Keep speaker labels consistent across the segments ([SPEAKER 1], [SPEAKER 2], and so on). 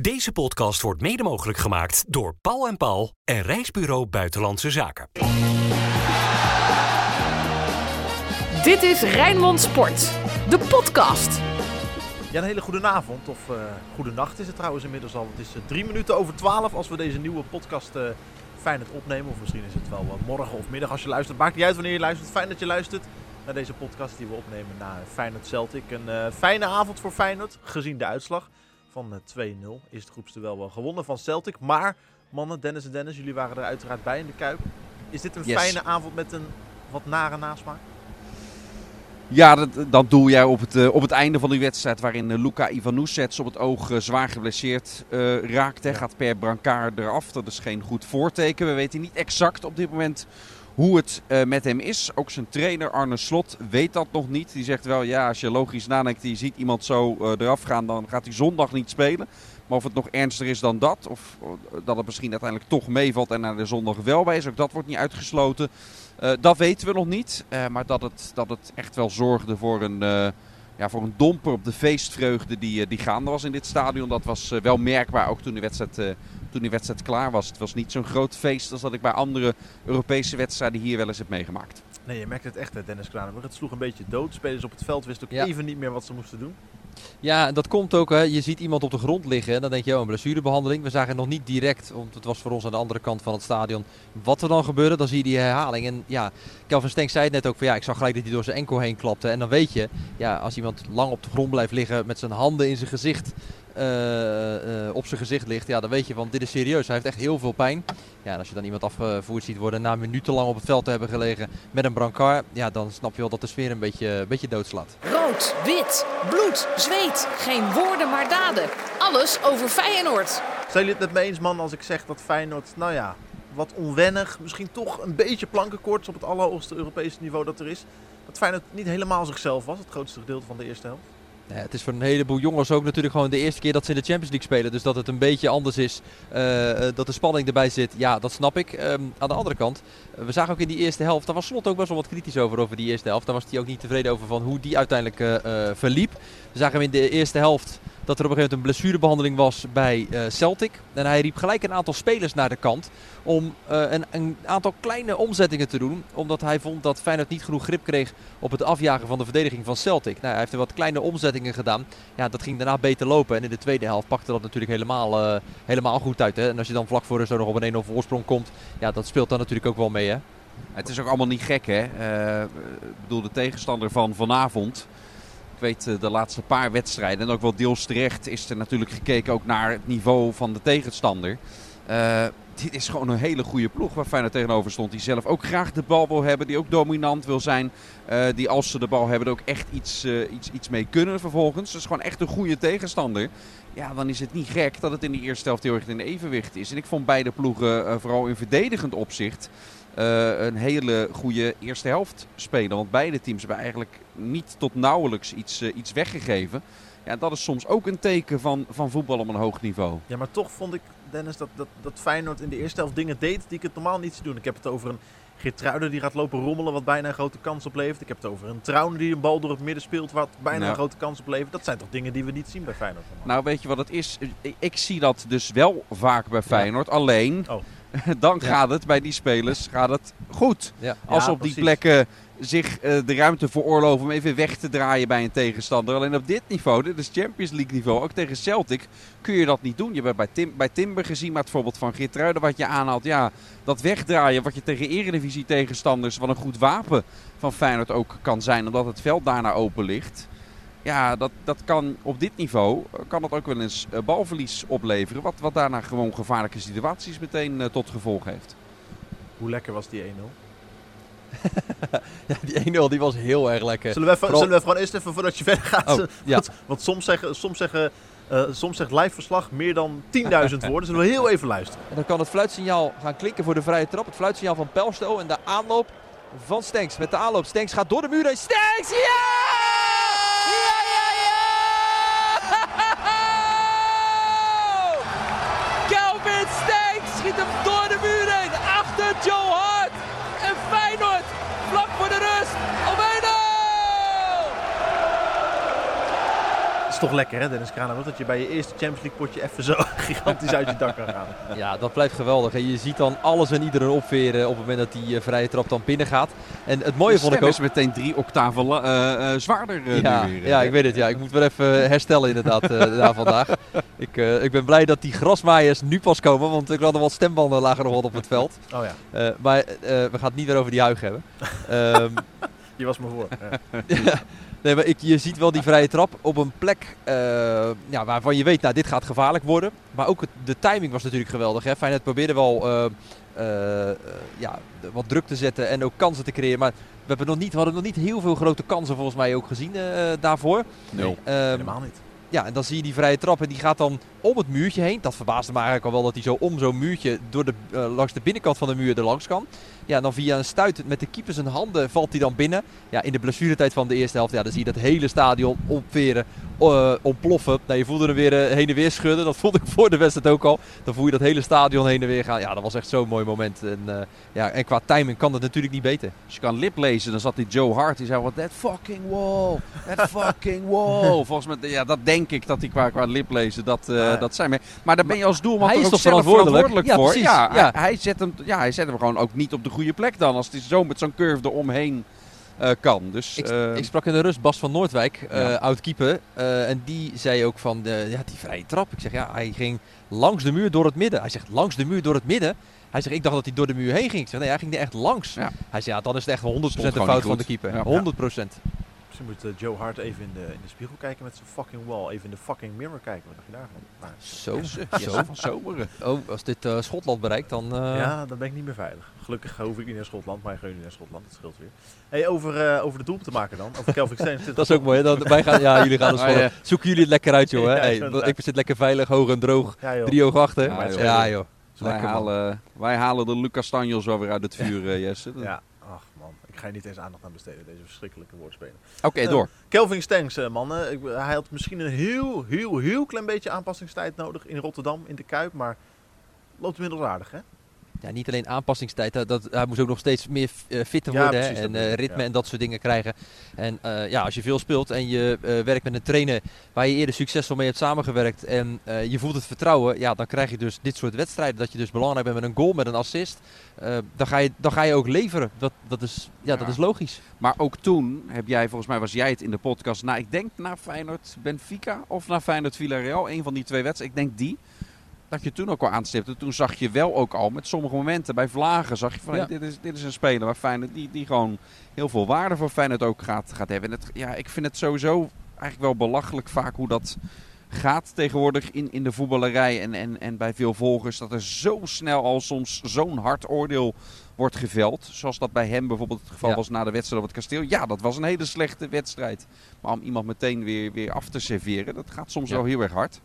[SPEAKER 1] Deze podcast wordt mede mogelijk gemaakt door Paul en Paul en Reisbureau Buitenlandse Zaken.
[SPEAKER 2] Dit is Rijnmond Sport, de podcast.
[SPEAKER 3] Ja, een hele goede avond of uh, goede nacht is het trouwens inmiddels al. Het is uh, drie minuten over twaalf als we deze nieuwe podcast uh, fijn het opnemen. Of misschien is het wel morgen of middag als je luistert. Maakt niet uit wanneer je luistert. Fijn dat je luistert naar deze podcast die we opnemen na Feyenoord Celtic. Een fijne avond voor Feyenoord, gezien de uitslag van 2-0. Is het groepste wel gewonnen van Celtic. Maar mannen, Dennis en Dennis, jullie waren er uiteraard bij in de Kuip. Is dit een yes. fijne avond met een wat nare nasmaak?
[SPEAKER 4] Ja, dat, dat doe jij op het, uh, op het einde van die wedstrijd waarin uh, Luka Ivanusets op het oog uh, zwaar geblesseerd raakt. Ja. Gaat per brancard eraf. Dat is geen goed voorteken. We weten niet exact op dit moment hoe het met hem is. Ook zijn trainer Arne Slot weet dat nog niet. Die zegt wel, ja, als je logisch nadenkt, je ziet iemand zo eraf gaan, dan gaat hij zondag niet spelen. Maar of het nog ernstiger is dan dat, of dat het misschien uiteindelijk toch meevalt en naar de zondag wel bij is, ook dat wordt niet uitgesloten. Dat weten we nog niet. Maar dat het, dat het echt wel zorgde voor een, ja, voor een domper op de feestvreugde die, die gaande was in dit stadion. Dat was wel merkbaar ook toen de wedstrijd, toen die wedstrijd klaar was. Het was niet zo'n groot feest als dat ik bij andere Europese wedstrijden hier wel eens heb meegemaakt.
[SPEAKER 3] Nee, je merkt het echt, Dennis Kranenburg. Het sloeg een beetje dood. Spelers op het veld wisten ook ja. even niet meer wat ze moesten doen.
[SPEAKER 5] Ja, dat komt ook. Hè. Je ziet iemand op de grond liggen. En dan denk je, oh, een blessurebehandeling. We zagen nog niet direct, want het was voor ons aan de andere kant van het stadion, wat er dan gebeurde. Dan zie je die herhaling. En ja, Kelvin Stenk zei het net ook van ja, ik zag gelijk dat hij door zijn enkel heen klapte. En dan weet je, ja, als iemand lang op de grond blijft liggen met zijn handen in zijn gezicht, uh, uh, op zijn gezicht ligt, ja, dan weet je van dit is serieus. Hij heeft echt heel veel pijn. Ja, en als je dan iemand afgevoerd ziet worden na minutenlang op het veld te hebben gelegen met een brancard, ja, dan snap je wel dat de sfeer een beetje, een beetje doodslaat.
[SPEAKER 2] Wit, bloed, zweet. Geen woorden maar daden. Alles over Feyenoord.
[SPEAKER 3] Zijn jullie het met me eens, man, als ik zeg dat Feyenoord, nou ja, wat onwennig, misschien toch een beetje plankenkoorts op het allerhoogste Europese niveau dat er is. Dat Feyenoord niet helemaal zichzelf was, het grootste gedeelte van de eerste helft.
[SPEAKER 5] Het is voor een heleboel jongens ook natuurlijk gewoon de eerste keer dat ze in de Champions League spelen. Dus dat het een beetje anders is, uh, dat de spanning erbij zit, ja, dat snap ik. Um, aan de andere kant, uh, we zagen ook in die eerste helft, daar was Slot ook best wel wat kritisch over, over die eerste helft. Daar was hij ook niet tevreden over van hoe die uiteindelijk verliep. We zagen hem in de eerste helft dat er op een gegeven moment een blessurebehandeling was bij uh, Celtic. En hij riep gelijk een aantal spelers naar de kant om uh, een, een, aantal kleine omzettingen te doen. Omdat hij vond dat Feyenoord niet genoeg grip kreeg op het afjagen van de verdediging van Celtic. Nou, hij heeft er wat kleine omzettingen gedaan. Ja, dat ging daarna beter lopen. En in de tweede helft pakte dat natuurlijk helemaal, uh, helemaal goed uit. Hè? En als je dan vlak voor zo nog op een 1-0 voorsprong komt, ja, dat speelt dan natuurlijk ook wel mee. Hè?
[SPEAKER 4] Het is ook allemaal niet gek, hè? Ik bedoel, de tegenstander van vanavond weet eh, de laatste paar wedstrijden, en ook wel deels terecht, is er natuurlijk gekeken ook naar het niveau van de tegenstander. Uh, dit is gewoon een hele goede ploeg waar Feyenoord tegenover stond. Die zelf ook graag de bal wil hebben. Die ook dominant wil zijn. Uh, die als ze de bal hebben ook echt iets, iets, iets mee kunnen vervolgens. Dus gewoon echt een goede tegenstander. Ja, dan is het niet gek dat het in de eerste helft heel erg in evenwicht is. En ik vond beide ploegen vooral in verdedigend opzicht uh, een hele goede eerste helft spelen. Want beide teams hebben eigenlijk niet tot nauwelijks iets, uh, iets weggegeven. Ja, dat is soms ook een teken van, van voetbal op een hoog niveau.
[SPEAKER 3] Ja, maar toch vond ik, Dennis, dat, dat, dat Feyenoord in de eerste helft dingen deed die ik het normaal niet zie doen. Ik heb het over een Geertruiden die gaat lopen rommelen, wat bijna een grote kans oplevert. Ik heb het over een Trouwen die een bal door het midden speelt, wat bijna nou. een grote kans oplevert. Dat zijn toch dingen die we niet zien bij Feyenoord?
[SPEAKER 4] Nou, weet je wat het is? Ik zie dat dus wel vaak bij Feyenoord. Ja. Alleen... Oh. dan gaat het bij die spelers gaat het goed. Als op die plekken zich uh, de ruimte veroorloven om even weg te draaien bij een tegenstander. Alleen op dit niveau, dit is Champions League niveau, ook tegen Celtic, kun je dat niet doen. Je hebt bij, Tim, bij Timber gezien, maar het voorbeeld van Geertruiden wat je aanhaalt. Ja, dat wegdraaien wat je tegen eredivisie tegenstanders, wat een goed wapen van Feyenoord ook kan zijn, omdat het veld daarna open ligt. Ja, dat, dat kan op dit niveau kan dat ook wel eens uh, balverlies opleveren. Wat, wat daarna gewoon gevaarlijke situaties meteen uh, tot gevolg heeft.
[SPEAKER 3] Hoe lekker was die 1-0?
[SPEAKER 5] ja, die 1-0 die was heel erg lekker.
[SPEAKER 3] Zullen we, even, Vooral... zullen we gewoon eerst even voordat je verder gaat. Oh, ja. want, want, soms zeggen, soms zeggen uh, soms zegt live verslag meer dan 10.000 woorden. Zullen we heel even luisteren.
[SPEAKER 5] En dan kan het fluitsignaal gaan klinken voor de vrije trap. Het fluitsignaal van Pelsto en de aanloop van Stenks. Met de aanloop. Stenks gaat door de muur heen. Stenks! Ja!
[SPEAKER 3] Toch lekker hè Dennis Kranenburg, dat je bij je eerste Champions League potje even zo gigantisch uit je dak kan gaan.
[SPEAKER 5] Ja, dat blijft geweldig. En je ziet dan alles en iedereen opveren op het moment dat die eh, vrije trap dan binnen gaat. En het mooie
[SPEAKER 4] De
[SPEAKER 5] vond ik ook...
[SPEAKER 4] is meteen drie octaven eh, eh, zwaarder eh,
[SPEAKER 5] Ja,
[SPEAKER 4] nu weer.
[SPEAKER 5] ja, ik weet het. Ja. Ik moet weer even herstellen inderdaad eh, na vandaag. Ik, eh, ik ben blij dat die grasmaaiers nu pas komen, want ik hadden wat stembanden lagen nog wat op het veld.
[SPEAKER 3] Oh ja,
[SPEAKER 5] Eh, maar eh, we gaan het niet weer over die huig hebben. Ehm,
[SPEAKER 3] je was me voor. Ja.
[SPEAKER 5] Nee, maar ik, je ziet wel die vrije trap op een plek eh, ja, waarvan je weet, nou, dit gaat gevaarlijk worden. Maar ook het, de timing was natuurlijk geweldig. Hè? Feyenoord probeerde wel eh, eh, ja, wat druk te zetten en ook kansen te creëren. Maar we, hebben nog niet, we hadden nog niet heel veel grote kansen volgens mij ook gezien eh, daarvoor.
[SPEAKER 4] Nul.
[SPEAKER 5] Ehm,
[SPEAKER 3] Helemaal niet.
[SPEAKER 5] ja, en dan zie je die vrije trap en die gaat dan om het muurtje heen. Dat verbaasde me eigenlijk al wel dat hij zo om zo'n muurtje door de, langs de binnenkant van de muur er langs kan. Ja, dan via een stuit met de keeper zijn handen valt hij dan binnen. Ja, in de blessuretijd van de eerste helft, ja, dan zie je dat hele stadion opveren, eh, ontploffen. Nou, je voelde hem weer eh, heen en weer schudden. Dat voelde ik voor de wedstrijd ook al. Dan voel je dat hele stadion heen en weer gaan. Ja, dat was echt zo'n mooi moment. En, eh, ja, en qua timing kan het natuurlijk niet beter.
[SPEAKER 4] Als je kan lip lezen, dan zat die Joe Hart. Die zei wat that fucking wall, that fucking wall. Volgens mij, ja, dat denk ik dat hij qua, qua lip lezen dat,
[SPEAKER 3] ja.
[SPEAKER 4] dat zijn. Maar, maar daar ben je als doelman
[SPEAKER 5] Hij
[SPEAKER 4] toch
[SPEAKER 5] is
[SPEAKER 4] ook
[SPEAKER 5] toch
[SPEAKER 4] zelf
[SPEAKER 5] verantwoordelijk?
[SPEAKER 4] verantwoordelijk,
[SPEAKER 5] Ja,
[SPEAKER 4] voor. Ja,
[SPEAKER 5] Ja.
[SPEAKER 4] Hij, hij zet hem, ja, hij zet hem gewoon ook niet op de goede plek dan. Als hij zo met zo'n curve eromheen eh kan. Dus,
[SPEAKER 5] Ik,
[SPEAKER 4] eh,
[SPEAKER 5] ik sprak in de rust Bas van Noordwijk, eh
[SPEAKER 4] Ja.
[SPEAKER 5] oud keeper. eh, en die zei ook van, de, ja, die vrije trap. Ik zeg, ja, hij ging langs de muur door het midden. Hij zegt, langs de muur door het midden? Hij zegt, ik dacht dat hij door de muur heen ging. Ik zeg, nee, hij ging er echt langs.
[SPEAKER 4] Ja.
[SPEAKER 5] Hij zei, ja, dan is het echt 100%
[SPEAKER 4] Stond
[SPEAKER 5] een
[SPEAKER 4] gewoon
[SPEAKER 5] fout van de keeper.
[SPEAKER 4] Ja.
[SPEAKER 5] 100%.
[SPEAKER 3] Misschien moet Joe Hart even in de, in de spiegel kijken met zijn fucking wall. Even in de fucking mirror kijken. Wat dacht je daarvan? Maar,
[SPEAKER 5] Zo,
[SPEAKER 4] Jesse
[SPEAKER 5] zo.
[SPEAKER 4] van Zomeren.
[SPEAKER 5] Oh, als dit eh, Schotland bereikt, dan... eh,
[SPEAKER 3] ja, dan ben ik niet meer veilig. Gelukkig hoef ik niet naar Schotland, maar ik ga nu naar Schotland. Dat scheelt weer. Hey, over, eh, over de doel te maken dan. Over Kelvin Steens.
[SPEAKER 5] Dat is ook mooi. Dan, wij gaan, ja, jullie gaan dus
[SPEAKER 4] Ah, ja.
[SPEAKER 5] Zoeken jullie het lekker uit, joh. Hè?
[SPEAKER 3] Ja,
[SPEAKER 5] Hey,
[SPEAKER 3] inderdaad.
[SPEAKER 5] ik zit lekker veilig, hoog en droog.
[SPEAKER 3] Ja, joh.
[SPEAKER 5] Drie ogen achter.
[SPEAKER 4] Ja,
[SPEAKER 5] Ja,
[SPEAKER 4] joh.
[SPEAKER 5] joh.
[SPEAKER 4] Wij halen, wij halen de Lucas Stanjos wel weer uit het vuur, Jesse.
[SPEAKER 3] Ja, ga je niet eens aandacht aan besteden, deze verschrikkelijke woordspelen.
[SPEAKER 4] Oké, door.
[SPEAKER 3] Kelvin Stengs, eh, mannen. Ik, hij had misschien een heel, heel, heel klein beetje aanpassingstijd nodig in Rotterdam, in de Kuip. Maar loopt inmiddels aardig, hè?
[SPEAKER 5] Ja, niet alleen aanpassingstijd. Dat, hij moest ook nog steeds meer eh, fitter worden.
[SPEAKER 3] precies,
[SPEAKER 5] en eh, ritme
[SPEAKER 3] ja.
[SPEAKER 5] en dat soort dingen krijgen. En eh, ja, als je veel speelt en je werkt met een trainer waar je eerder succesvol mee hebt samengewerkt. En je voelt het vertrouwen. Ja, dan krijg je dus dit soort wedstrijden. Dat je dus belangrijk bent met een goal, met een assist. Dan, ga je, dan ga je ook leveren. Dat, dat, is, ja, dat is logisch.
[SPEAKER 4] Maar ook toen heb jij, volgens mij was jij het in de podcast, nou ik denk naar Feyenoord Benfica of naar Feyenoord Villarreal, een van die twee wedstrijden, ik denk die. Dat je toen ook al aanstipte. Toen zag je wel ook al met sommige momenten bij Vlagen zag je van
[SPEAKER 5] Ja.
[SPEAKER 4] hey, dit, is, dit is een speler waar Feyenoord die, die gewoon heel veel waarde voor Feyenoord ook gaat, gaat hebben. En het, ja, ik vind het sowieso eigenlijk wel belachelijk vaak hoe dat gaat tegenwoordig in, in de voetballerij en, en, en bij veel volgers. Dat er zo snel al soms zo'n hard oordeel wordt geveld. Zoals dat bij hem bijvoorbeeld het geval
[SPEAKER 5] Ja.
[SPEAKER 4] was na de wedstrijd op het kasteel. Ja, dat was een hele slechte wedstrijd. Maar om iemand meteen weer, weer af te serveren, dat gaat soms
[SPEAKER 5] Ja.
[SPEAKER 4] wel heel erg hard.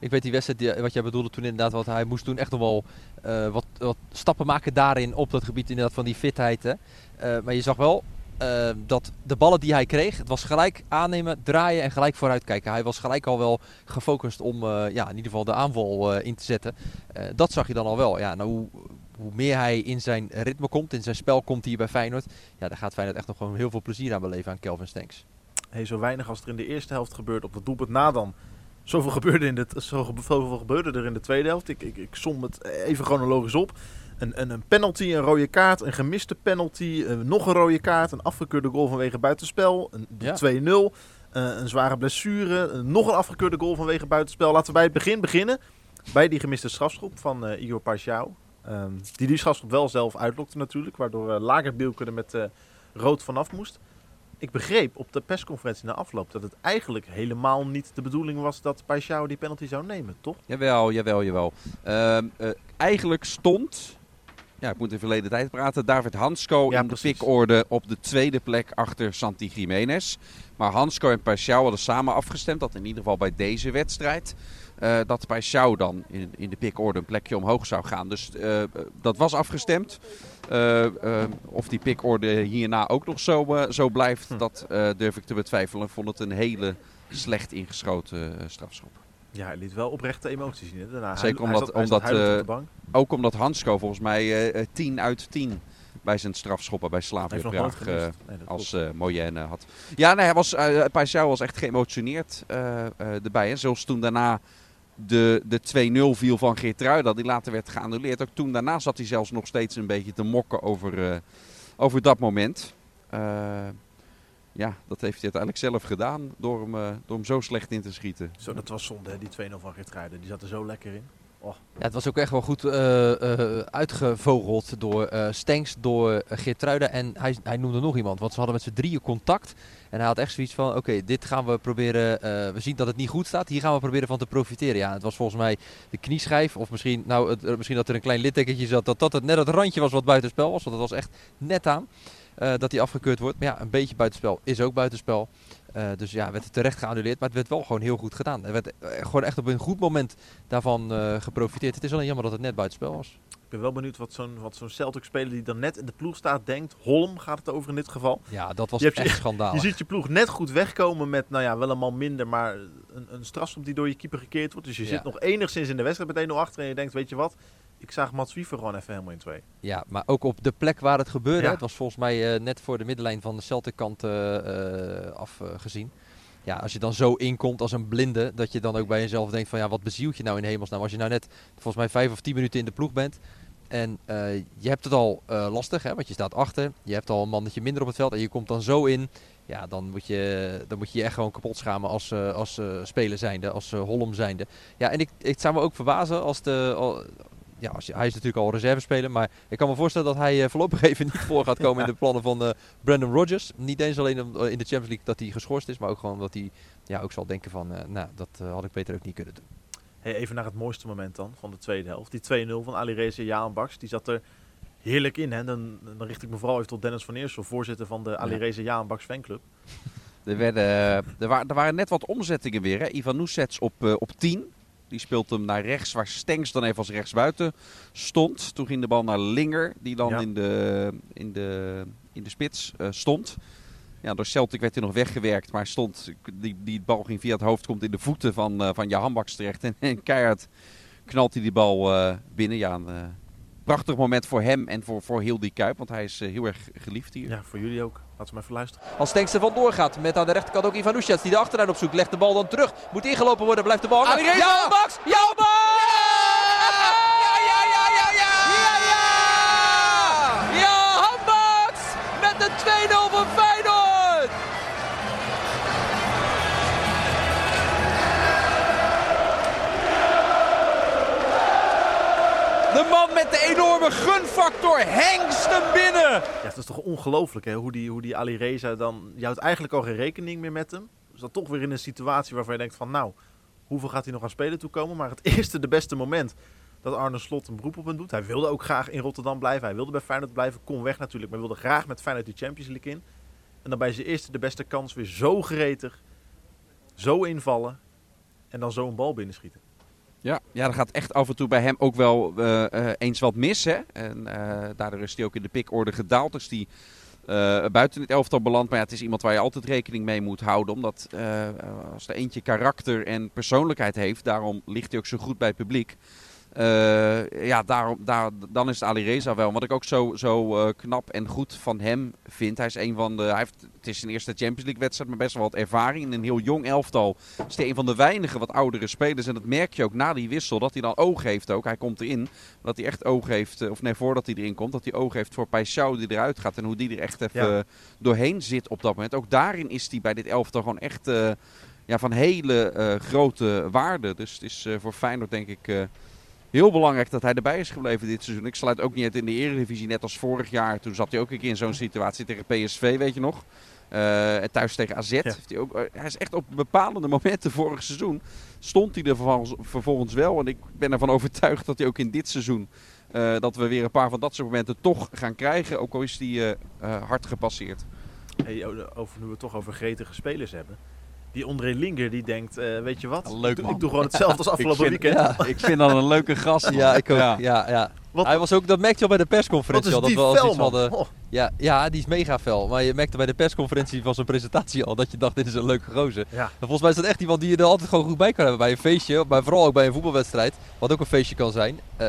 [SPEAKER 5] Ik weet die wedstrijd, wat jij bedoelde toen inderdaad, wat hij moest toen echt nog wel eh, wat, wat stappen maken daarin op dat gebied inderdaad van die fitheid. Hè. Eh, maar je zag wel eh, dat de ballen die hij kreeg, het was gelijk aannemen, draaien en gelijk vooruit kijken. Hij was gelijk al wel gefocust om ja, in ieder geval de aanval in te zetten. Dat zag je dan al wel. Ja, nou, hoe, hoe meer hij in zijn ritme komt, in zijn spel komt hier bij Feyenoord, ja, daar gaat Feyenoord echt nog gewoon heel veel plezier aan beleven aan Kelvin Stenks.
[SPEAKER 3] Hey, zo weinig als er in de eerste helft gebeurt op het doelpunt na dan. Zoveel gebeurde, in de, zo- zoveel gebeurde er in de tweede helft. Ik, ik, ik som het even chronologisch op. Een, een, een penalty, een rode kaart, een gemiste penalty, eh, nog een rode kaart, een afgekeurde goal vanwege buitenspel, een de
[SPEAKER 5] Ja.
[SPEAKER 3] 2-0, eh, een zware blessure, eh, nog een afgekeurde goal vanwege buitenspel. Laten we bij het begin beginnen, bij die gemiste strafschop van eh, Igor Paixão. Ehm, die die strafschop wel zelf uitlokte natuurlijk, waardoor uh, Lagerbielke er met rood vanaf moest. Ik begreep op de persconferentie na afloop dat het eigenlijk helemaal niet de bedoeling was dat Paixão die penalty zou nemen, toch?
[SPEAKER 4] Jawel, jawel, jawel. Ehm, eh, eigenlijk stond, ja, ik moet in verleden tijd praten, David Hansko
[SPEAKER 3] Ja,
[SPEAKER 4] in
[SPEAKER 3] precies.
[SPEAKER 4] de pikorde op de tweede plek achter Santi Jiménez. Maar Hansko en Paixão hadden samen afgestemd dat in ieder geval bij deze wedstrijd... eh, dat Paixão dan in, in de pikorde een plekje omhoog zou gaan. Dus eh, dat was afgestemd. Eh, of die pikorde hierna ook nog zo, zo blijft,
[SPEAKER 3] Hm.
[SPEAKER 4] dat durf ik te betwijfelen. Ik vond het een hele slecht ingeschoten strafschop.
[SPEAKER 3] Ja, hij liet wel oprechte emoties zien. hè. Daarna,
[SPEAKER 4] Zeker
[SPEAKER 3] hij,
[SPEAKER 4] omdat-
[SPEAKER 3] hij zat,
[SPEAKER 4] omdat, eh,
[SPEAKER 3] bank.
[SPEAKER 4] Ook omdat Hansko volgens mij eh, eh, 10 uit 10 bij zijn strafschoppen bij Slavia Praag. eh.
[SPEAKER 3] Nee, dat
[SPEAKER 4] als eh Moyenne had. Ja, nee, hij was, eh Paisao was echt geëmotioneerd eh, eh, erbij. Hè. Zoals toen daarna de, de 2-0 viel van Geertruida, die later werd geannuleerd. Ook toen daarna zat hij zelfs nog steeds een beetje te mokken over, eh, over dat moment. Ja, dat heeft hij uiteindelijk zelf gedaan door hem, eh, door hem zo slecht in te schieten.
[SPEAKER 3] Zo, dat was zonde, hè, die 2-0 van Geertruiden. Die zat er zo lekker in.
[SPEAKER 5] Ja, het was ook echt wel goed eh, eh, uitgevogeld door eh Stenks, door uh, Geertruida en hij, hij noemde nog iemand. Want ze hadden met z'n drieën contact. En hij had echt zoiets van, oké, dit gaan we proberen, eh, we zien dat het niet goed staat. Hier gaan we proberen van te profiteren. Ja, het was volgens mij de knieschijf. Of misschien, nou, het, misschien dat er een klein littekentje zat. Dat dat het, net het randje was wat buitenspel was. Want het was echt net aan eh, dat hij afgekeurd wordt. Maar ja, een beetje buitenspel is ook buitenspel. Uh, dus ja, werd het terecht geannuleerd, maar het werd wel gewoon heel goed gedaan. Er werd uh, gewoon echt op een goed moment daarvan geprofiteerd. Het is alleen jammer dat het net buitenspel was.
[SPEAKER 3] Ik ben wel benieuwd wat zo'n zo'n Celtic-speler die dan net in de ploeg staat denkt. Holm gaat het over in dit geval.
[SPEAKER 5] Ja, dat was
[SPEAKER 3] Je
[SPEAKER 5] echt schandaal.
[SPEAKER 3] Je ziet je ploeg net goed wegkomen met, nou ja, wel een man minder, maar een, een strafschop die door je keeper gekeerd wordt. Dus je
[SPEAKER 5] Ja.
[SPEAKER 3] zit nog enigszins in de wedstrijd met 1-0 achter en je denkt, weet je wat, ik zag Mats Wiever gewoon even helemaal in twee.
[SPEAKER 5] Ja, maar ook op de plek waar het gebeurde.
[SPEAKER 3] Ja.
[SPEAKER 5] Het was volgens mij eh, net voor de middenlijn van de Celtic kant eh, eh, afgezien. ja, als je dan zo inkomt als een blinde, dat je dan ook bij jezelf denkt van ja, wat bezielt je nou in hemelsnaam? Als je nou net volgens mij vijf of tien minuten in de ploeg bent en je hebt het al lastig, hè, want je staat achter. Je hebt al een mannetje minder op het veld en je komt dan zo in. Ja, dan moet je dan moet je, je echt gewoon kapot schamen als, als speler zijnde, als Holm zijnde. Ja, en ik, ik zou me ook verbazen als de... Ja, als je, hij is natuurlijk al reservespeler, maar ik kan me voorstellen dat hij eh, voorlopig even niet voor gaat komen in de plannen van eh, Brandon Rodgers. Niet eens alleen om, eh, in de Champions League dat hij geschorst is, maar ook gewoon dat hij ja, ook zal denken van, eh, nou, dat had ik beter ook niet kunnen doen.
[SPEAKER 3] Hey, even naar het mooiste moment dan van de tweede helft. Die 2-0 van Ali Reza Jaan Baks, die zat er heerlijk in. Hè? Dan, dan richt ik me vooral even tot Dennis van Eersel, voorzitter van de Ali. Reza Jaan Baks fanclub.
[SPEAKER 4] Er, werden, er, waren, er waren net wat omzettingen weer. Hè? Ivan Nusets op, eh, op 10. Die speelt hem naar rechts, waar Stenks dan even als rechtsbuiten stond. Toen ging de bal naar Linger, die dan
[SPEAKER 3] Ja.
[SPEAKER 4] in, de, in, de, in de spits eh, stond. Ja, door Celtic werd hij nog weggewerkt, maar stond, die, die bal ging via het hoofd, komt in de voeten van, eh van Jahan Baks terecht. En, en keihard knalt hij die bal eh, binnen. Ja, een prachtig moment voor hem en voor, voor heel die Kuip, want hij is heel erg geliefd hier.
[SPEAKER 3] Ja, voor jullie ook. Laten we maar even luisteren.
[SPEAKER 5] Als Stenks er vandoor gaat, met aan de rechterkant ook Ivan die de achterlijn opzoekt, legt de bal dan terug. Moet ingelopen worden, blijft de bal.
[SPEAKER 4] Reza!
[SPEAKER 5] Jan Baks! Jan Baks!
[SPEAKER 4] Ja, ja, ja, ja, ja!
[SPEAKER 5] Ja, ja! Jan Baks met de 2-0 van Feyenoord!
[SPEAKER 4] De man met de enorme gunfactor binnen.
[SPEAKER 3] Ja, het is toch ongelooflijk hè, hoe die, hoe die Ali Reza dan... Je houdt eigenlijk al geen rekening meer met hem. Dus dan toch weer in een situatie waarvan je denkt van nou, hoeveel gaat hij nog aan spelen toekomen? Maar het eerste, de beste moment dat Arne Slot een beroep op hem doet. Hij wilde ook graag in Rotterdam blijven. Hij wilde bij Feyenoord blijven. Kon weg natuurlijk, maar wilde graag met Feyenoord die Champions League in. En dan bij zijn eerste de beste kans weer zo gretig. Zo invallen. En dan zo een bal binnenschieten.
[SPEAKER 4] Ja, ja, er gaat echt af en toe bij hem ook wel eh, eh, eens wat mis. Hè? En eh, daardoor is hij ook in de pikorde gedaald. Dus die buiten het elftal beland. Maar ja, het is iemand waar je altijd rekening mee moet houden. Omdat als er eentje karakter en persoonlijkheid heeft, daarom ligt hij ook zo goed bij het publiek. Eh, ja, daarom, daar, dan is het Ali Reza wel. Wat ik ook zo, zo eh, knap en goed van hem vind. Hij is een van de. Hij heeft, het is zijn eerste Champions League wedstrijd, maar best wel wat ervaring. In een heel jong elftal is hij een van de weinige wat oudere spelers. En dat merk je ook na die wissel. Dat hij dan oog heeft ook. Hij komt erin. Dat hij echt oog heeft. eh, Of nee, voordat hij erin komt. Dat hij oog heeft voor Paixão die eruit gaat. En hoe die er echt even
[SPEAKER 3] Ja.
[SPEAKER 4] doorheen zit op dat moment. Ook daarin is hij bij dit elftal gewoon echt ja, van hele grote waarde. Dus het is voor Feyenoord denk ik... Heel belangrijk dat hij erbij is gebleven dit seizoen. Ik sluit ook niet uit in de Eredivisie, net als vorig jaar. Toen zat hij ook een keer in zo'n situatie tegen PSV, weet je nog. Eh, en thuis tegen AZ. Heeft hij, ook, eh, hij is echt op bepalende momenten vorig seizoen. Stond hij er vervolgens, vervolgens wel. En ik ben ervan overtuigd dat hij ook in dit seizoen. eh, dat we weer een paar van dat soort momenten toch gaan krijgen. Ook al is die hard gepasseerd.
[SPEAKER 3] Hey, over, nu we het toch over gretige spelers hebben. Die André Linger die denkt, eh, weet je wat?
[SPEAKER 4] Ja, leuk,
[SPEAKER 3] ik, doe-
[SPEAKER 4] man.
[SPEAKER 3] ik doe gewoon hetzelfde als afgelopen
[SPEAKER 4] ik vind,
[SPEAKER 3] weekend.
[SPEAKER 5] Ja.
[SPEAKER 4] ik vind dat een leuke gast.
[SPEAKER 5] Ja, ik ook. Ja. Ja,
[SPEAKER 4] Ja.
[SPEAKER 3] Wat-
[SPEAKER 5] Hij was ook, dat merkte je al bij de
[SPEAKER 3] Wat
[SPEAKER 5] persconferentie
[SPEAKER 3] is
[SPEAKER 5] al. Dat
[SPEAKER 3] die
[SPEAKER 5] we al
[SPEAKER 3] man?
[SPEAKER 5] hadden.
[SPEAKER 3] Oh,
[SPEAKER 5] Ja, ja, die is mega fel. Maar je merkte bij de persconferentie van zijn presentatie al dat je dacht, dit is een leuke gozer.
[SPEAKER 3] Ja.
[SPEAKER 5] En volgens mij is dat echt iemand die je er altijd gewoon goed bij kan hebben bij een feestje. Maar vooral ook bij een voetbalwedstrijd, wat ook een feestje kan zijn. Eh,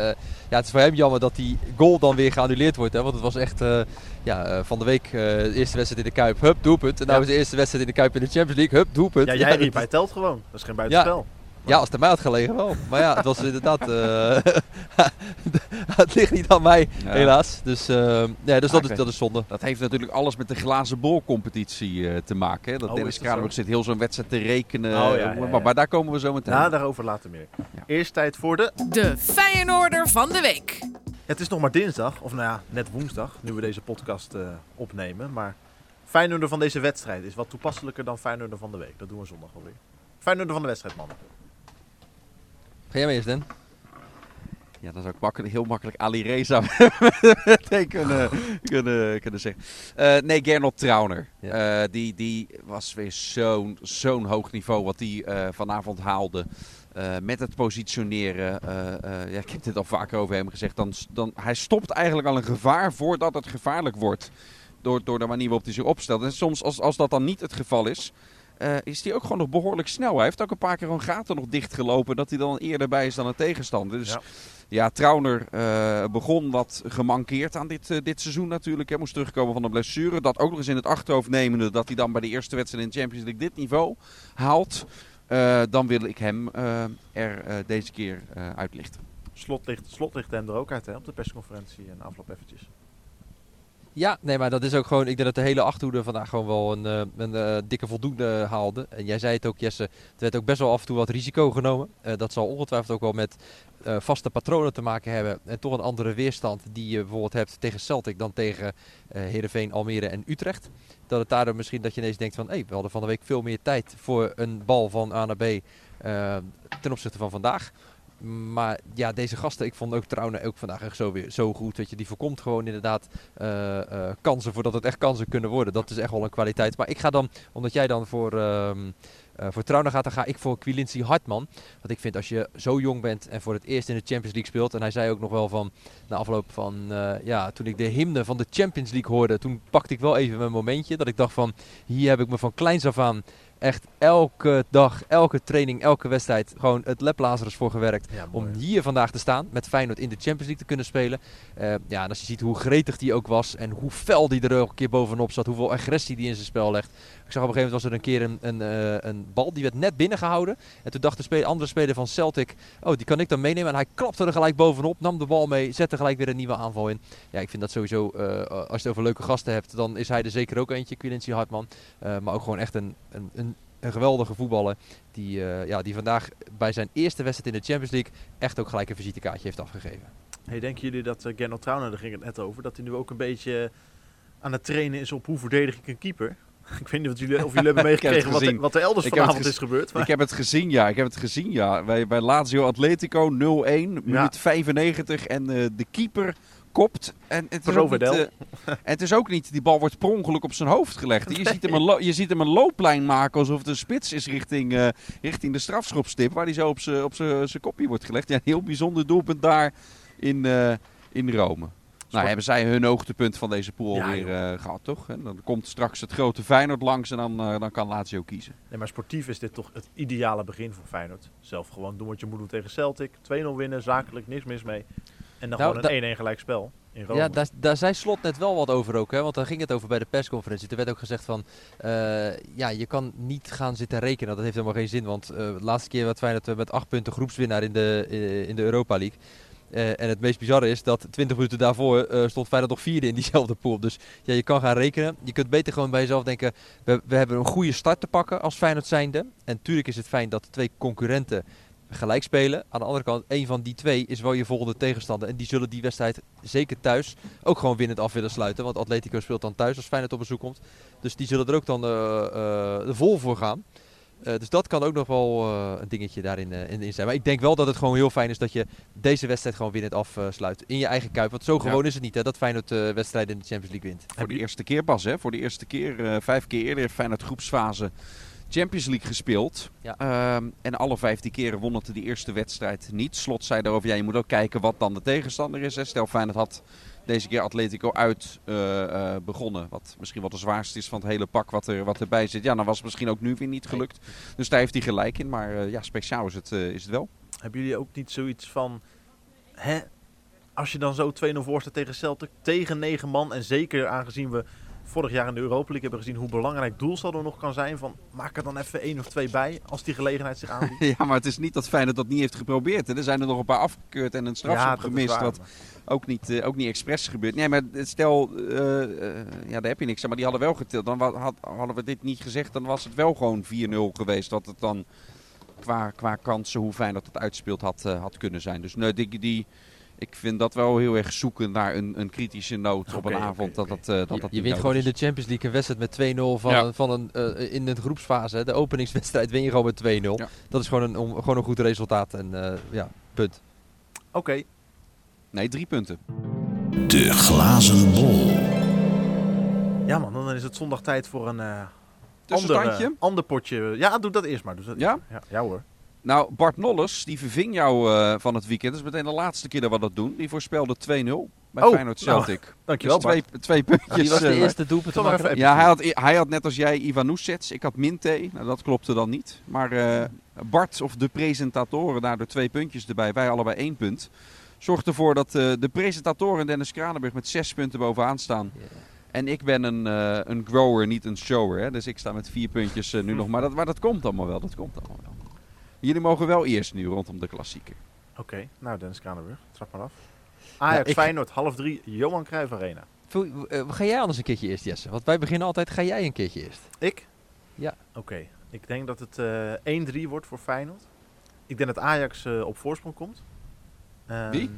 [SPEAKER 5] ja, het is voor hem jammer dat die goal dan weer geannuleerd wordt. Hè, want het was echt eh, ja, eh, van de week de eerste wedstrijd in de Kuip, hup, doelpunt. En nou
[SPEAKER 3] Ja.
[SPEAKER 5] is de eerste wedstrijd in de Kuip in de Champions League, hup, doelpunt.
[SPEAKER 3] Ja, jij riep, hij telt gewoon. Dat is geen buitenspel.
[SPEAKER 5] Ja, als het aan mij had gelegen wel. Maar ja, het was inderdaad... eh, het ligt niet aan mij,
[SPEAKER 4] Ja.
[SPEAKER 5] helaas. Dus, eh, ja, dus dat, is, dat is zonde.
[SPEAKER 4] Dat heeft natuurlijk alles met de glazen bol competitie eh, te maken. Hè? Dat
[SPEAKER 3] Oh,
[SPEAKER 4] Dennis Kranenburg zit heel zo'n wedstrijd te rekenen.
[SPEAKER 3] Oh, ja, ja, ja.
[SPEAKER 4] Maar, maar daar komen we zo meteen.
[SPEAKER 3] Nou, daarover later meer.
[SPEAKER 4] Ja.
[SPEAKER 3] Eerst tijd voor de...
[SPEAKER 2] De Feyenoorder van de week.
[SPEAKER 3] Het is nog maar dinsdag, of nou ja, net woensdag, nu we deze podcast eh, opnemen. Maar Feyenoorder van deze wedstrijd is wat toepasselijker dan Feyenoorder van de week. Dat doen we zondag alweer. Feyenoorder van de wedstrijd, mannen.
[SPEAKER 5] Ga jij mee eens, Den?
[SPEAKER 4] Ja, dan zou ik makkelijk, heel makkelijk Ali Reza meteen kunnen, kunnen, kunnen zeggen. Eh, nee, Gernot Trauner.
[SPEAKER 5] Ja.
[SPEAKER 4] Eh, die, die was weer zo'n zo'n hoog niveau wat hij eh, vanavond haalde. Met het positioneren. ja, ik heb dit al vaker over hem gezegd. Dan, dan, hij stopt eigenlijk al een gevaar voordat het gevaarlijk wordt. Door, door de manier waarop hij zich opstelt. En soms, als, als dat dan niet het geval is, eh, is hij ook gewoon nog behoorlijk snel. Hij heeft ook een paar keer gewoon gaten nog dichtgelopen. Dat hij dan eerder bij is dan een tegenstander. Dus
[SPEAKER 3] Ja.
[SPEAKER 4] ja, Trauner eh, begon wat gemankeerd aan dit, eh, dit seizoen natuurlijk. Hij moest terugkomen van een blessure. Dat ook nog eens in het achterhoofd nemende dat hij dan bij de eerste wedstrijd in de Champions League dit niveau haalt. Dan wil ik hem er deze keer uitlichten.
[SPEAKER 3] Slot ligt, slot ligt hem er ook uit hè, op de persconferentie en afloop eventjes.
[SPEAKER 5] Ja, nee, maar dat is ook gewoon. Ik denk dat de hele achterhoede vandaag gewoon wel een, eh, een eh, dikke voldoende haalde. En jij zei het ook, Jesse. Er werd ook best wel af en toe wat risico genomen. Eh, dat zal ongetwijfeld ook wel met vaste patronen te maken hebben. En toch een andere weerstand die je bijvoorbeeld hebt tegen Celtic dan tegen eh Heerenveen, Almere en Utrecht. Dat het daardoor misschien dat je ineens denkt van... Hé, we hadden van de week veel meer tijd voor een bal van A naar B ten opzichte van vandaag. Maar ja, deze gasten, ik vond ook Trouwen ook vandaag echt zo weer zo goed. Dat je die voorkomt gewoon inderdaad eh, eh, kansen voordat het echt kansen kunnen worden. Dat is echt wel een kwaliteit. Maar ik ga dan, omdat jij dan voor, eh voor Trouwen gaat, dan ga ik voor Quilincy Hartman. Want ik vind als je zo jong bent en voor het eerst in de Champions League speelt. En hij zei ook nog wel van, na afloop van, ja, toen ik de hymne van de Champions League hoorde. Toen pakte ik wel even mijn momentje. Dat ik dacht van, hier heb ik me van kleins af aan echt elke dag, elke training, elke wedstrijd gewoon het Laplazerus voor gewerkt.
[SPEAKER 3] Ja,
[SPEAKER 5] Om hier vandaag te staan met Feyenoord in de Champions League te kunnen spelen. Eh, ja, en als je ziet hoe gretig die ook was en hoe fel die er ook een keer bovenop zat. Hoeveel agressie die in zijn spel legt. Ik zag op een gegeven moment was er een keer een, een, eh, een bal die werd net binnengehouden. En toen dacht de speler, andere speler van Celtic, oh die kan ik dan meenemen. En hij klapte er gelijk bovenop, nam de bal mee, zette gelijk weer een nieuwe aanval in. Ja, ik vind dat sowieso, eh, als je het over leuke gasten hebt, dan is hij er zeker ook eentje, Quincy Hartman. Eh, maar ook gewoon echt een, een, een, geweldige voetballer. Die, ja, die vandaag bij zijn eerste wedstrijd in de Champions League echt ook gelijk een visitekaartje heeft afgegeven.
[SPEAKER 3] Hey, denken jullie dat Gernot Trauner, daar ging het net over, dat hij nu ook een beetje aan het trainen is op hoe verdedig ik een keeper? Ik weet niet of jullie, of jullie hebben meegekregen wat, wat er elders
[SPEAKER 4] Ik
[SPEAKER 3] vanavond is gebeurd. Maar
[SPEAKER 4] Ik heb het gezien, ja. Ik heb het gezien, ja. Bij, bij Lazio Atletico 0-1, minuut 95. En eh, de keeper kopt. En het, is ook niet,
[SPEAKER 3] Verdel.
[SPEAKER 4] eh, en het is ook niet, die bal wordt per ongeluk op zijn hoofd gelegd. Je, ziet hem een je ziet hem een looplijn maken alsof het een spits is richting, eh, richting de strafschopstip. Waar die zo op zijn op zijn- zijn kopje wordt gelegd. Ja, een heel bijzonder doelpunt daar in, in Rome. Nou, hebben zij hun hoogtepunt van deze pool
[SPEAKER 3] Ja,
[SPEAKER 4] weer eh, gehad, toch? En dan komt straks het grote Feyenoord langs en dan, eh, dan kan Lazio kiezen.
[SPEAKER 3] Nee, maar sportief is dit toch het ideale begin voor Feyenoord. Zelf gewoon doen wat je moet doen tegen Celtic. 2-0 winnen, zakelijk, niks mis mee. En dan
[SPEAKER 5] Nou,
[SPEAKER 3] gewoon een 1-1 gelijk spel in Rome.
[SPEAKER 5] Ja, daar, daar zei Slot net wel wat over ook. Hè? Want daar ging het over bij de persconferentie. Er werd ook gezegd van... eh, ja, je kan niet gaan zitten rekenen. Dat heeft helemaal geen zin. Want de laatste keer wat Feyenoord met acht punten groepswinnaar in de, in de Europa League. Eh, en het meest bizarre is dat 20 minuten daarvoor eh, stond Feyenoord nog vierde in diezelfde pool. Dus ja, je kan gaan rekenen. Je kunt beter gewoon bij jezelf denken... We, we hebben een goede start te pakken als Feyenoord zijnde. En tuurlijk is het fijn dat de twee concurrenten gelijk spelen. Aan de andere kant, een van die twee is wel je volgende tegenstander. En die zullen die wedstrijd zeker thuis ook gewoon winnend af willen sluiten. Want Atletico speelt dan thuis als Feyenoord op bezoek komt. Dus die zullen er ook dan eh, eh, vol voor gaan. Eh, dus dat kan ook nog wel eh, een dingetje daarin eh, in, in zijn. Maar ik denk wel dat het gewoon heel fijn is dat je deze wedstrijd gewoon winnend afsluit. in je eigen kuip. Want zo gewoon is het niet hè, dat Feyenoord wedstrijden in de Champions League wint.
[SPEAKER 4] Voor de eerste keer pas, hè? Voor de eerste keer, vijf keer eerder heeft Feyenoord groepsfase Champions League gespeeld.
[SPEAKER 5] Ja.
[SPEAKER 4] Ehm, en alle vijftien keren won het de eerste wedstrijd niet. Slot zei daarover, ja, je moet ook kijken wat dan de tegenstander is. Hè. Stel Feyenoord had Deze keer Atletico uit eh, eh, begonnen. Wat misschien wel de zwaarste is van het hele pak wat, er, wat erbij zit. Ja, dan was het misschien ook nu weer niet gelukt. Dus daar heeft hij gelijk in. Maar eh, ja, speciaal is het, is het wel.
[SPEAKER 3] Hebben jullie ook niet zoiets van... Hè, als je dan zo 2-0 voor staat tegen Celtic, tegen 9 man... en zeker aangezien we vorig jaar in de Europa League hebben gezien... hoe belangrijk doelsaldo nog kan zijn... van maak er dan even één of twee bij als die gelegenheid zich aanbiedt.
[SPEAKER 4] Ja, maar het is niet dat Feyenoord dat niet heeft geprobeerd. Hè. Er zijn er nog een paar afgekeurd en een strafschop
[SPEAKER 3] dat is
[SPEAKER 4] gemist.
[SPEAKER 3] waar,
[SPEAKER 4] Wat
[SPEAKER 3] maar-
[SPEAKER 4] ook niet, eh, ook niet expres gebeurt. Nee, maar stel, eh, eh, ja, daar heb je niks aan. Maar die hadden wel getild. Dan had, hadden we dit niet gezegd, dan was het wel gewoon 4-0 geweest. Wat het dan qua, qua kansen, hoe fijn dat het uitspeelt, had, had kunnen zijn. Dus nee, die, die, ik vind dat wel heel erg zoeken naar een, een kritische noot op een avond. Dat
[SPEAKER 3] oké.
[SPEAKER 4] dat, eh, dat,
[SPEAKER 5] Je,
[SPEAKER 4] dat
[SPEAKER 5] wint gewoon in de Champions League een wedstrijd met 2-0 van,
[SPEAKER 4] Ja.
[SPEAKER 5] een, van een, eh, in de groepsfase. hè. De openingswedstrijd win je gewoon met 2-0.
[SPEAKER 4] Ja.
[SPEAKER 5] Dat is gewoon een, om- gewoon een goed resultaat. En eh, ja, punt.
[SPEAKER 3] Oké.
[SPEAKER 4] Nee, drie punten.
[SPEAKER 6] De glazen bol.
[SPEAKER 3] ja man, dan is het zondag tijd voor een eh ander, ander potje. Ja, doe dat eerst maar. Doe dat
[SPEAKER 4] Ja?
[SPEAKER 3] eerst maar. ja? Ja hoor.
[SPEAKER 4] Nou, Bart Nolles, die verving jou eh, van het weekend. Dat is meteen de laatste keer dat we dat doen. Die voorspelde 2-0 bij
[SPEAKER 3] Oh,
[SPEAKER 4] Feyenoord Celtic.
[SPEAKER 3] Dankjewel
[SPEAKER 4] Dus twee, twee puntjes.
[SPEAKER 5] Die was de
[SPEAKER 4] eh,
[SPEAKER 5] eerste doelpunt te maken.
[SPEAKER 4] Ja, hij had, hij had net als jij Ivan Oesets. Ik had Minte. Nou, dat klopte dan niet. Maar eh, Bart of de presentatoren daardoor twee puntjes erbij. Wij allebei één punt. Zorgt ervoor dat eh, de presentatoren Dennis Kranenburg met zes punten bovenaan staan. En ik ben een, eh, een grower, niet een shower. Hè? Dus ik sta met vier puntjes nu nog. Maar dat, maar dat komt allemaal wel. Dat komt allemaal wel. Jullie mogen wel eerst nu rondom de klassieker.
[SPEAKER 3] Oké, nou Dennis Kranenburg, trap maar af. Ajax,
[SPEAKER 5] ik-
[SPEAKER 3] Feyenoord, half drie, Johan Cruijff Arena.
[SPEAKER 5] Voel- eh, Ga jij anders een keertje eerst, Jesse? Want wij beginnen altijd, ga jij een keertje eerst?
[SPEAKER 3] Ik?
[SPEAKER 5] Ja.
[SPEAKER 3] Oké, ik denk dat het eh 1-3 wordt voor Feyenoord. Ik denk dat Ajax eh, op voorsprong komt. Ehm,
[SPEAKER 4] Wie?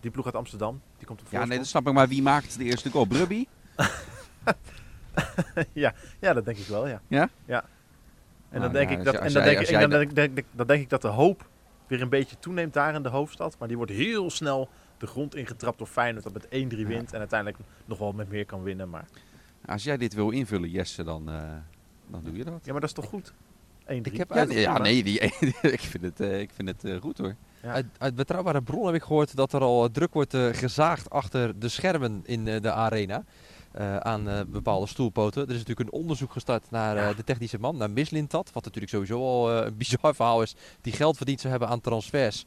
[SPEAKER 3] Die ploeg uit Amsterdam, die komt op
[SPEAKER 4] Ja,
[SPEAKER 3] voorsprong.
[SPEAKER 4] nee, dat snap ik. Maar wie maakt de eerste goal? Brubby?
[SPEAKER 3] ja, ja, dat denk ik wel, ja.
[SPEAKER 4] Ja?
[SPEAKER 3] Ja. En dan denk ik dat, denk, ik, dat de hoop weer een beetje toeneemt daar in de hoofdstad. Maar die wordt heel snel de grond ingetrapt door Feyenoord dat met 1-3 wint. En uiteindelijk nog wel met meer kan winnen. Maar
[SPEAKER 4] Als jij dit wil invullen, Jesse, dan, eh, dan doe je dat.
[SPEAKER 3] ja, maar dat is toch goed? 1-3.
[SPEAKER 5] Ik heb
[SPEAKER 4] Ja,
[SPEAKER 5] uit,
[SPEAKER 4] nee, ja,
[SPEAKER 3] prima.
[SPEAKER 4] nee die, ik vind het, eh, ik vind het eh, goed hoor.
[SPEAKER 3] Ja.
[SPEAKER 5] uit, uit betrouwbare bron heb ik gehoord dat er al druk wordt gezaagd achter de schermen in de arena. Eh, aan eh, bepaalde stoelpoten. Er is natuurlijk een onderzoek gestart naar eh, de technische man, naar Mislintat. Wat natuurlijk sowieso al een bizar verhaal is. Die geld verdiend zou hebben aan transfers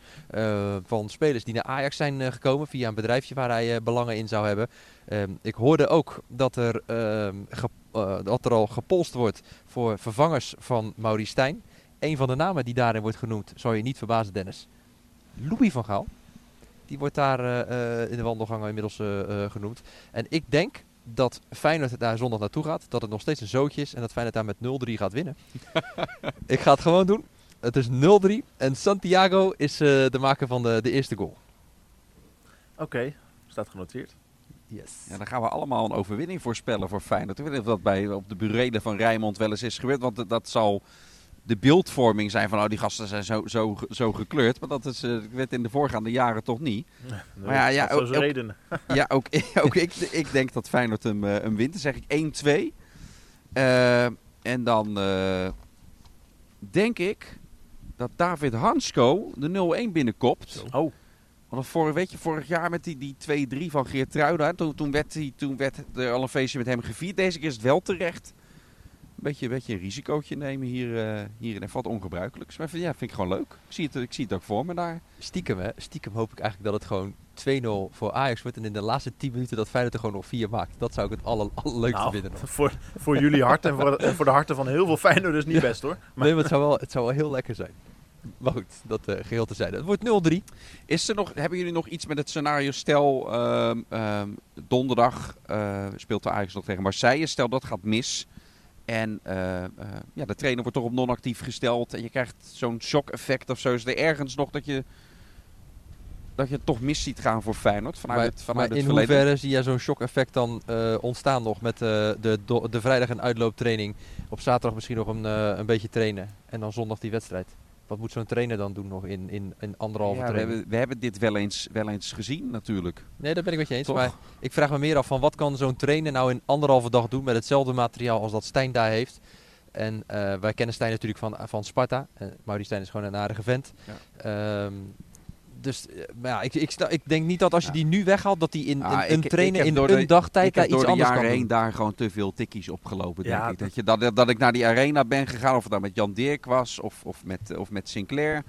[SPEAKER 5] van spelers die naar Ajax zijn gekomen. Via een bedrijfje waar hij belangen in zou hebben. Ehm, ik hoorde ook dat er, ehm, eh, dat er al gepolst wordt voor vervangers van Maurice Stijn. Een van de namen die daarin wordt genoemd, zou je niet verbazen Dennis. Louis van Gaal. Die wordt daar in de wandelgangen inmiddels genoemd. En ik denk dat Feyenoord daar zondag naartoe gaat. Dat het nog steeds een zootje is. En dat Feyenoord daar met 0-3 gaat winnen. ik ga het gewoon doen. Het is 0-3. En Santiago is eh, de maker van de, de eerste goal.
[SPEAKER 3] Oké, staat genoteerd.
[SPEAKER 5] Yes.
[SPEAKER 4] Ja, dan gaan we allemaal een overwinning voorspellen voor Feyenoord. Ik weet niet of dat bij, op de burelen van Rijnmond wel eens is gebeurd. Want dat- dat zal de beeldvorming zijn van oh, die gasten zijn zo, zo, zo gekleurd. Maar dat is, eh, werd in de voorgaande jaren toch niet.
[SPEAKER 3] Nee,
[SPEAKER 4] Maar ja, ja, ook- ook-
[SPEAKER 3] reden.
[SPEAKER 4] Ja, ook, ook ik, ik denk dat Feyenoord hem, eh, hem wint. Dan zeg ik 1-2. Eh, en dan eh, denk ik dat David Hansko de 0-1 binnenkopt.
[SPEAKER 3] Oh,
[SPEAKER 4] Want voor, weet je, vorig jaar met die, die 2-3 van Geert Truida, toen, toen, werd hij, toen werd er al een feestje met hem gevierd. Deze keer is het wel terecht. Een beetje, een beetje een risicootje nemen hier, eh hierin. Even wat ongebruikelijks. Maar vind- ja, vind ik gewoon leuk. Ik zie het, ik zie het ook voor me daar.
[SPEAKER 5] Stiekem, hè? Stiekem hoop ik eigenlijk dat het gewoon 2-0 voor Ajax wordt. En in de laatste 10 minuten dat Feyenoord er gewoon nog 4 maakt. Dat zou ik het aller, allerleukste
[SPEAKER 3] nou,
[SPEAKER 5] vinden.
[SPEAKER 3] voor, voor jullie hart en voor, en voor de harten van heel veel Feyenoorders niet best hoor. Maar
[SPEAKER 5] Nee, maar het zou, wel, het zou wel heel lekker zijn. Maar goed, dat eh, geheel te zijn. Het wordt 0-3.
[SPEAKER 4] Is er nog, hebben jullie nog iets met het scenario? Stel, ehm, ehm, donderdag eh, speelt de Ajax nog tegen Marseille. Stel dat gaat mis. En eh, eh, ja, de trainer wordt toch op non-actief gesteld. En je krijgt zo'n shock-effect of zo. Is er ergens nog dat je, dat je het toch mis ziet gaan voor Feyenoord? Vanuit
[SPEAKER 5] maar
[SPEAKER 4] het, vanuit
[SPEAKER 5] maar
[SPEAKER 4] het
[SPEAKER 5] in
[SPEAKER 4] verleden?
[SPEAKER 5] hoeverre zie jij zo'n shock-effect dan eh, ontstaan nog met de, de vrijdag een uitlooptraining? Op zaterdag misschien nog een, een beetje trainen en dan zondag die wedstrijd. Wat moet zo'n trainer dan doen nog in, in, in anderhalve
[SPEAKER 4] Ja, we,
[SPEAKER 5] training?
[SPEAKER 4] hebben, we hebben dit wel eens, wel eens gezien natuurlijk.
[SPEAKER 5] Nee, dat ben ik met je eens.
[SPEAKER 4] Toch?
[SPEAKER 5] Maar ik vraag me meer af van wat kan zo'n trainer nou in anderhalve dag doen met hetzelfde materiaal als dat Stijn daar heeft. En eh, wij kennen Stijn natuurlijk van, van Sparta. Uh, Maurice Stijn is gewoon een aardige vent.
[SPEAKER 4] Ja.
[SPEAKER 5] Ehm, dus eh, maar ja, ik, ik, ik denk niet dat als je
[SPEAKER 4] Ja.
[SPEAKER 5] die nu weghaalt, dat die in,
[SPEAKER 4] Ah,
[SPEAKER 5] een
[SPEAKER 4] ik
[SPEAKER 5] trainer in
[SPEAKER 4] door de-
[SPEAKER 5] een dagtijd
[SPEAKER 4] ik
[SPEAKER 5] daar
[SPEAKER 4] heb
[SPEAKER 5] iets
[SPEAKER 4] door de
[SPEAKER 5] anders kan
[SPEAKER 4] jaren
[SPEAKER 5] doen.
[SPEAKER 4] heen daar gewoon te veel tikkies opgelopen, denk
[SPEAKER 3] Ja,
[SPEAKER 4] ik.
[SPEAKER 3] dat-
[SPEAKER 4] je, dat, dat ik naar die arena ben gegaan, of het nou met Jan Dirk was, of, of, met, of met Sinclair.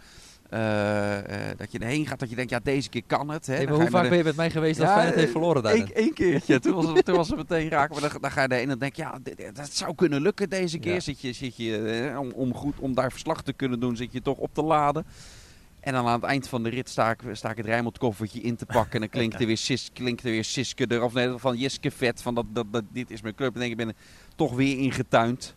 [SPEAKER 4] eh, eh, dat je erheen gaat, dat je denkt, ja, deze keer kan het. Hè.
[SPEAKER 5] Hey, hoe vaak ben je met mij geweest dat
[SPEAKER 4] Ja,
[SPEAKER 5] Feyenoord heeft
[SPEAKER 4] eh,
[SPEAKER 5] verloren daar?
[SPEAKER 4] Eén één keertje, toen was, het, toen was het meteen raken. Maar dan, dan ga je erheen en dan denk je, ja, dat zou kunnen lukken deze keer.
[SPEAKER 5] Ja.
[SPEAKER 4] Zit je, zit je eh, om, om, goed, om daar verslag te kunnen doen, zit je toch op te laden. En dan aan het eind van de rit sta ik, sta ik het Rijnmond koffertje in te pakken. En dan klinkt er weer, Sis, klinkt er weer Siske er, of nee, van Jiske Vet. Van dat, dat, dat, dit is mijn club. En denk ik, ben er toch weer ingetuind.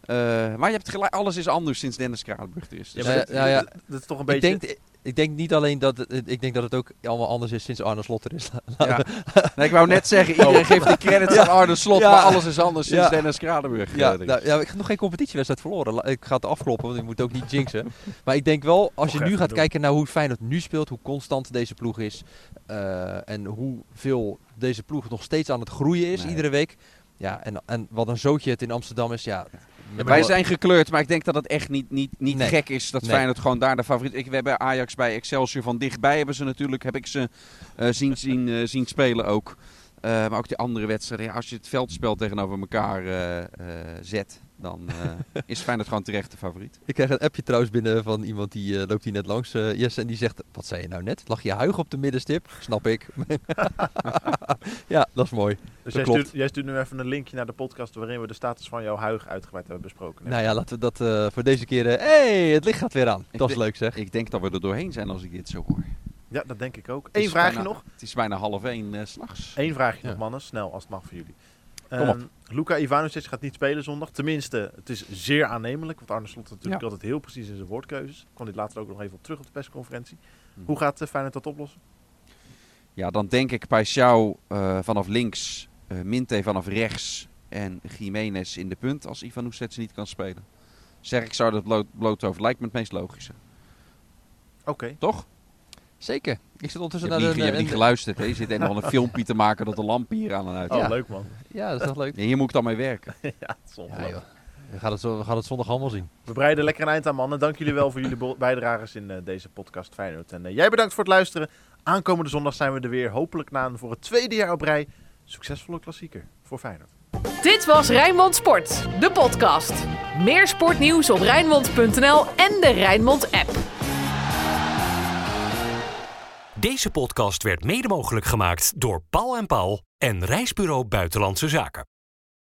[SPEAKER 4] Eh, maar je hebt gelijk, alles is anders sinds Dennis Kralenburg er is.
[SPEAKER 3] Ja,
[SPEAKER 4] Dus
[SPEAKER 5] Ja,
[SPEAKER 3] dat,
[SPEAKER 5] ja, ja.
[SPEAKER 3] dat- dat is toch een
[SPEAKER 5] Ik
[SPEAKER 3] beetje...
[SPEAKER 5] denk, ik denk niet alleen dat het, ik denk dat het ook allemaal anders is sinds Arne Slot er is.
[SPEAKER 4] Ja. Nee, ik wou net zeggen, iedereen geeft de credits aan Arne Slot,
[SPEAKER 5] Ja.
[SPEAKER 4] maar alles is anders sinds
[SPEAKER 5] Ja.
[SPEAKER 4] Dennis Kralenburg.
[SPEAKER 5] Ja,
[SPEAKER 4] eh,
[SPEAKER 5] nou, ja, ik heb nog geen competitiewedstrijd verloren. Ik ga het afkloppen, want ik moet ook niet jinxen. Maar ik denk wel, als je nu gaat
[SPEAKER 3] doen.
[SPEAKER 5] kijken naar hoe Feyenoord nu speelt, hoe constant deze ploeg is eh, en hoeveel deze ploeg nog steeds aan het groeien is,
[SPEAKER 4] Nee.
[SPEAKER 5] iedere week. Ja, en, en wat een zootje het in Amsterdam is, ja.
[SPEAKER 4] Wij zijn gekleurd, maar ik denk dat het echt niet, niet, niet
[SPEAKER 5] Nee.
[SPEAKER 4] gek is dat
[SPEAKER 5] Nee.
[SPEAKER 4] Feyenoord gewoon daar de favoriet ik, We hebben Ajax bij Excelsior van dichtbij hebben ze natuurlijk, heb ik ze eh, zien, zien, eh, zien spelen ook. Eh, maar ook die andere wedstrijden, als je het veldspel tegenover elkaar zet, dan eh, is Feyenoord gewoon terecht de favoriet.
[SPEAKER 5] Ik krijg een appje trouwens binnen van iemand die eh, loopt hier net langs, eh Jesse, en die zegt, wat zei je nou net? Lag je huig op de middenstip? Snap ik. ja, dat is mooi.
[SPEAKER 3] Dus jij stuurt, jij stuurt nu even een linkje naar de podcast waarin we de status van jouw huig uitgebreid hebben besproken.
[SPEAKER 5] Nou ja, laten we dat eh, voor deze keer... Hé, hey, het licht gaat weer aan.
[SPEAKER 4] Ik
[SPEAKER 5] dat is leuk zeg.
[SPEAKER 4] Ik denk dat we er doorheen zijn als ik dit zo hoor.
[SPEAKER 3] Ja, dat denk ik ook. Eén vraagje
[SPEAKER 4] bijna-
[SPEAKER 3] nog.
[SPEAKER 4] Het is bijna half één eh, s s'nachts.
[SPEAKER 3] Eén vraagje
[SPEAKER 5] Ja.
[SPEAKER 3] nog, mannen. Snel, als het mag voor jullie.
[SPEAKER 5] Kom op.
[SPEAKER 3] Ehm, Luka Ivanovic gaat niet spelen zondag. Tenminste, het is zeer aannemelijk. Want Arne Slot is natuurlijk
[SPEAKER 4] Ja.
[SPEAKER 3] altijd heel precies in zijn woordkeuzes. Ik kwam dit later ook nog even op terug op de persconferentie.
[SPEAKER 4] Hm.
[SPEAKER 3] Hoe gaat uh, Feyenoord dat oplossen?
[SPEAKER 4] Ja, dan denk ik Paixão eh vanaf links, eh Minte vanaf rechts en Jiménez in de punt als Ivan Oesets niet kan spelen. Zeg ik zou dat bloot, bloot over. Lijkt me het meest logische.
[SPEAKER 3] Oké.
[SPEAKER 4] Toch?
[SPEAKER 5] Zeker. Ik zit
[SPEAKER 4] Je
[SPEAKER 5] ondertussen
[SPEAKER 4] hebt
[SPEAKER 5] naar
[SPEAKER 4] niet,
[SPEAKER 5] de...
[SPEAKER 4] je hebt niet
[SPEAKER 5] een-
[SPEAKER 4] geluisterd. Hè? Je zit een of ander filmpje te maken dat de lamp hier aan en uit.
[SPEAKER 3] Oh,
[SPEAKER 5] Ja.
[SPEAKER 3] leuk man.
[SPEAKER 5] Ja, dat is toch leuk?
[SPEAKER 4] Ja, hier moet ik dan mee werken.
[SPEAKER 3] ja, is
[SPEAKER 5] Ja, joh. We gaan, het zo, we gaan het zondag allemaal zien.
[SPEAKER 3] We breiden lekker een eind aan, mannen. Dank jullie wel voor jullie bijdrages in eh, deze podcast Feyenoord. En eh, jij bedankt voor het luisteren. Aankomende zondag zijn we er weer. Hopelijk na een voor het tweede jaar op rij succesvolle klassieker voor Feyenoord.
[SPEAKER 2] Dit was Rijnmond Sport, de podcast. Meer sportnieuws op Rijnmond.nl en de Rijnmond app.
[SPEAKER 1] Deze podcast werd mede mogelijk gemaakt door Paul en Paul en Reisbureau Buitenlandse Zaken.